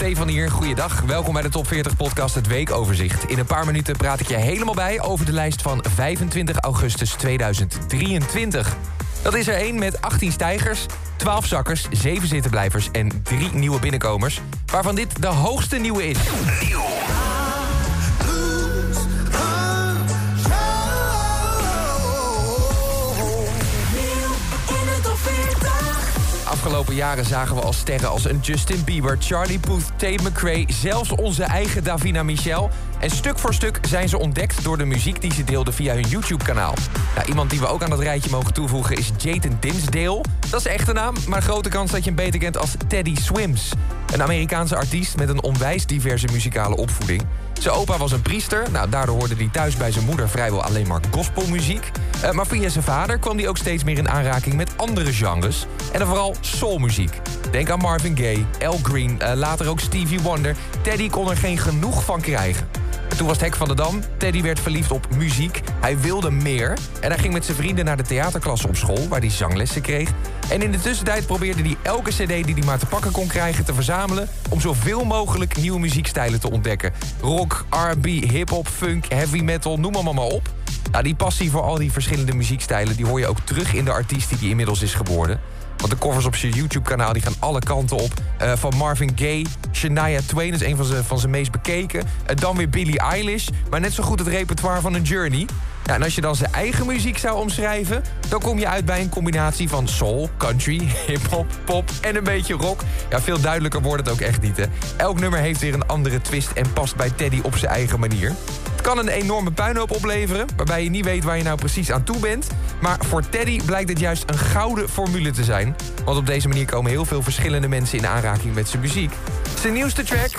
Stefan hier. Goeiedag. Welkom bij de Top 40 podcast Het Weekoverzicht. In een paar minuten praat ik je helemaal bij over de lijst van 25 augustus 2023. Dat is er één met 18 stijgers, 12 zakkers, 7 zittenblijvers en 3 nieuwe binnenkomers. Waarvan dit de hoogste nieuwe is. Afgelopen jaren zagen we al sterren als een Justin Bieber, Charlie Puth, Tate McRae... zelfs onze eigen Davina Michel. En stuk voor stuk zijn ze ontdekt door de muziek die ze deelden via hun YouTube-kanaal. Nou, iemand die we ook aan dat rijtje mogen toevoegen is Jaden Dinsdale. Dat is de echte naam, maar grote kans dat je hem beter kent als Teddy Swims. Een Amerikaanse artiest met een onwijs diverse muzikale opvoeding. Zijn opa was een priester. Nou, daardoor hoorde hij thuis bij zijn moeder vrijwel alleen maar gospelmuziek. Uh, maar via zijn vader kwam hij ook steeds meer in aanraking met andere genres. En dan vooral soulmuziek. Denk aan Marvin Gaye, Al Green, uh, later ook Stevie Wonder. Teddy kon er geen genoeg van krijgen. Toen was het hek van de dam. Teddy werd verliefd op muziek. Hij wilde meer. En hij ging met zijn vrienden naar de theaterklasse op school... waar hij zanglessen kreeg. En in de tussentijd probeerde hij elke cd die hij maar te pakken kon krijgen... te verzamelen om zoveel mogelijk nieuwe muziekstijlen te ontdekken. Rock, R&B, hip-hop, funk, heavy metal, noem maar maar op. Nou, die passie voor al die verschillende muziekstijlen... die hoor je ook terug in de artiest die inmiddels is geboren. Want de covers op zijn YouTube-kanaal die gaan alle kanten op. Uh, van Marvin Gaye, Shania Twain, is een van zijn, van zijn meest bekeken. Uh, dan weer Billie Eilish, maar net zo goed het repertoire van een Journey. Ja, en als je dan zijn eigen muziek zou omschrijven... dan kom je uit bij een combinatie van soul, country, hip-hop, pop en een beetje rock. Ja, veel duidelijker wordt het ook echt niet. Elk nummer heeft weer een andere twist en past bij Teddy op zijn eigen manier. Het kan een enorme puinhoop opleveren, waarbij je niet weet waar je nou precies aan toe bent. Maar voor Teddy blijkt het juist een gouden formule te zijn. Want op deze manier komen heel veel verschillende mensen in aanraking met zijn muziek. Zijn nieuwste track,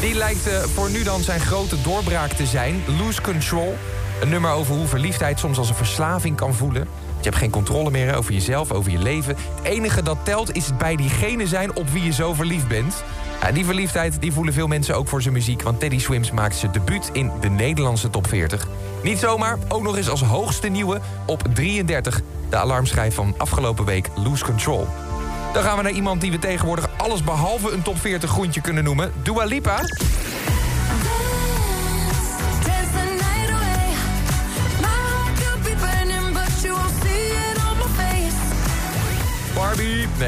die lijkt uh, voor nu dan zijn grote doorbraak te zijn. Lose Control. Een nummer over hoe verliefdheid soms als een verslaving kan voelen. Je hebt geen controle meer over jezelf, over je leven. Het enige dat telt is het bij diegene zijn op wie je zo verliefd bent. Ja, die verliefdheid die voelen veel mensen ook voor zijn muziek... want Teddy Swims maakte zijn debuut in de Nederlandse top 40. Niet zomaar, ook nog eens als hoogste nieuwe op 33. De alarmschijf van afgelopen week Lose Control. Dan gaan we naar iemand die we tegenwoordig alles behalve een top 40 groentje kunnen noemen. Dua Lipa.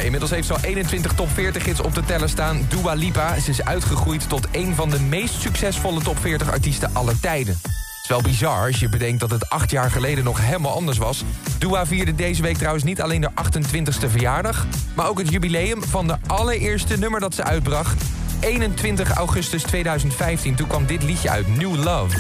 Inmiddels heeft al 21 top 40 hits op de teller staan. Dua Lipa. Ze is uitgegroeid tot een van de meest succesvolle top 40 artiesten aller tijden. Het is wel bizar als je bedenkt dat het acht jaar geleden nog helemaal anders was. Dua vierde deze week trouwens niet alleen de 28e verjaardag... maar ook het jubileum van de allereerste nummer dat ze uitbracht. 21 augustus 2015, toen kwam dit liedje uit, New Love.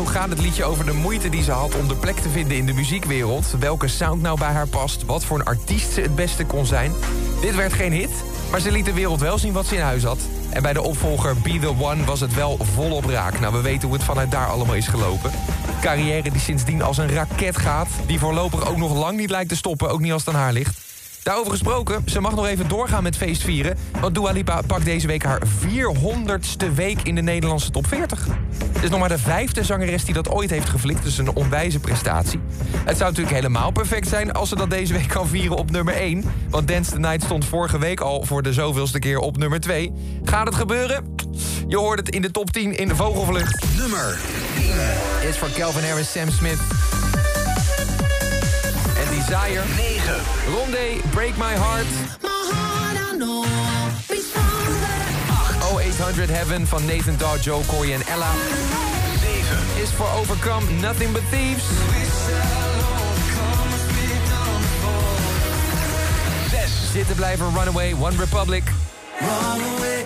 Genoeg gaat het liedje over de moeite die ze had om de plek te vinden in de muziekwereld. Welke sound nou bij haar past, wat voor een artiest ze het beste kon zijn. Dit werd geen hit, maar ze liet de wereld wel zien wat ze in huis had. En bij de opvolger Be The One was het wel volop raak. Nou, we weten hoe het vanuit daar allemaal is gelopen. Carrière die sindsdien als een raket gaat. Die voorlopig ook nog lang niet lijkt te stoppen, ook niet als het aan haar ligt. Daarover gesproken, ze mag nog even doorgaan met feestvieren... want Dua Lipa pakt deze week haar 400ste week in de Nederlandse top 40. Het is nog maar de vijfde zangeres die dat ooit heeft geflikt, dus een onwijze prestatie. Het zou natuurlijk helemaal perfect zijn als ze dat deze week kan vieren op nummer 1... want Dance the Night stond vorige week al voor de zoveelste keer op nummer 2. Gaat het gebeuren? Je hoort het in de top 10 in de vogelvlucht. Nummer 10 is voor Calvin Harris, Sam Smith... Desire. 9. Rondé, Break My Heart. 0800 Heaven van Nathan Daw, Joe, Corey en Ella. 7. Is voor Overcome, Nothing But Thieves. 6. Zitten blijven Runaway, One Republic. Runaway,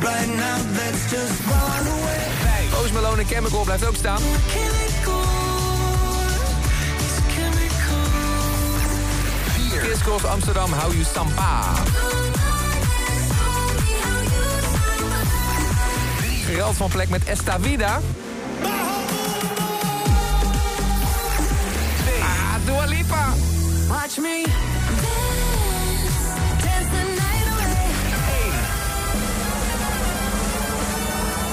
right now let's just run away. 5. Post Malone en Chemical blijft ook staan. Chemical, chemical. 4. Chris Cross Amsterdam, How You Sampa. Van plek met Esta Vida. Ah, Dua Lipa. Watch me.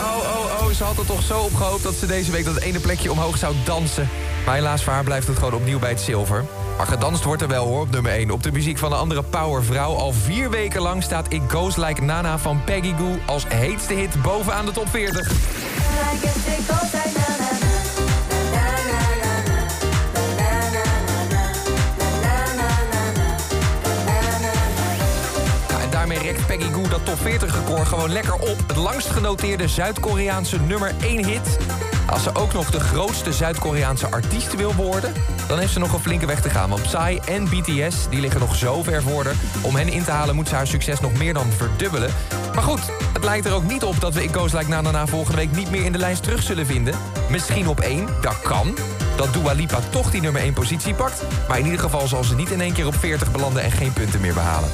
Oh, oh, oh, ze had er toch zo op gehoopt dat ze deze week dat ene plekje omhoog zou dansen. Maar helaas voor haar blijft het gewoon opnieuw bij het zilver. Maar gedanst wordt er wel hoor, op nummer 1. Op de muziek van een andere powervrouw. Al vier weken lang staat It Goes Like Nana van Peggy Goo... als heetste hit bovenaan de top 40. I guess it goes like na na na na na na Nou, en daarmee rekt Peggy Goo dat top 40 record gewoon lekker op. Het langst genoteerde Zuid-Koreaanse nummer 1 hit. Als ze ook nog de grootste Zuid-Koreaanse artiest wil worden... dan heeft ze nog een flinke weg te gaan. Want Psy en BTS die liggen nog zo ver voor. Om hen in te halen moet ze haar succes nog meer dan verdubbelen. Maar goed, het lijkt er ook niet op dat we It Goes Like Na volgende week... niet meer in de lijst terug zullen vinden. Misschien op 1, dat kan dat Dua Lipa toch die nummer 1 positie pakt. Maar in ieder geval zal ze niet in één keer op 40 belanden en geen punten meer behalen.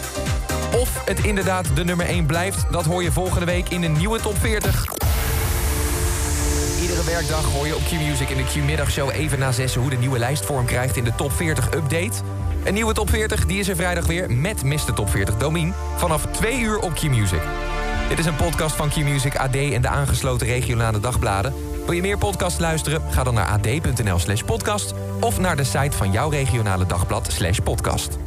Of het inderdaad de nummer 1 blijft, dat hoor je volgende week in een nieuwe top 40. Werkdag hoor je op Q-Music in de Q-middagshow even na zessen... hoe de nieuwe lijst vorm krijgt in de top 40 update. Een nieuwe top 40, die is er vrijdag weer met Mr. Top 40 Domien... vanaf 2 uur op Q-Music. Dit is een podcast van Q-Music AD en de aangesloten regionale dagbladen. Wil je meer podcasts luisteren? Ga dan naar ad.nl slash podcast... of naar de site van jouw regionale dagblad slash podcast.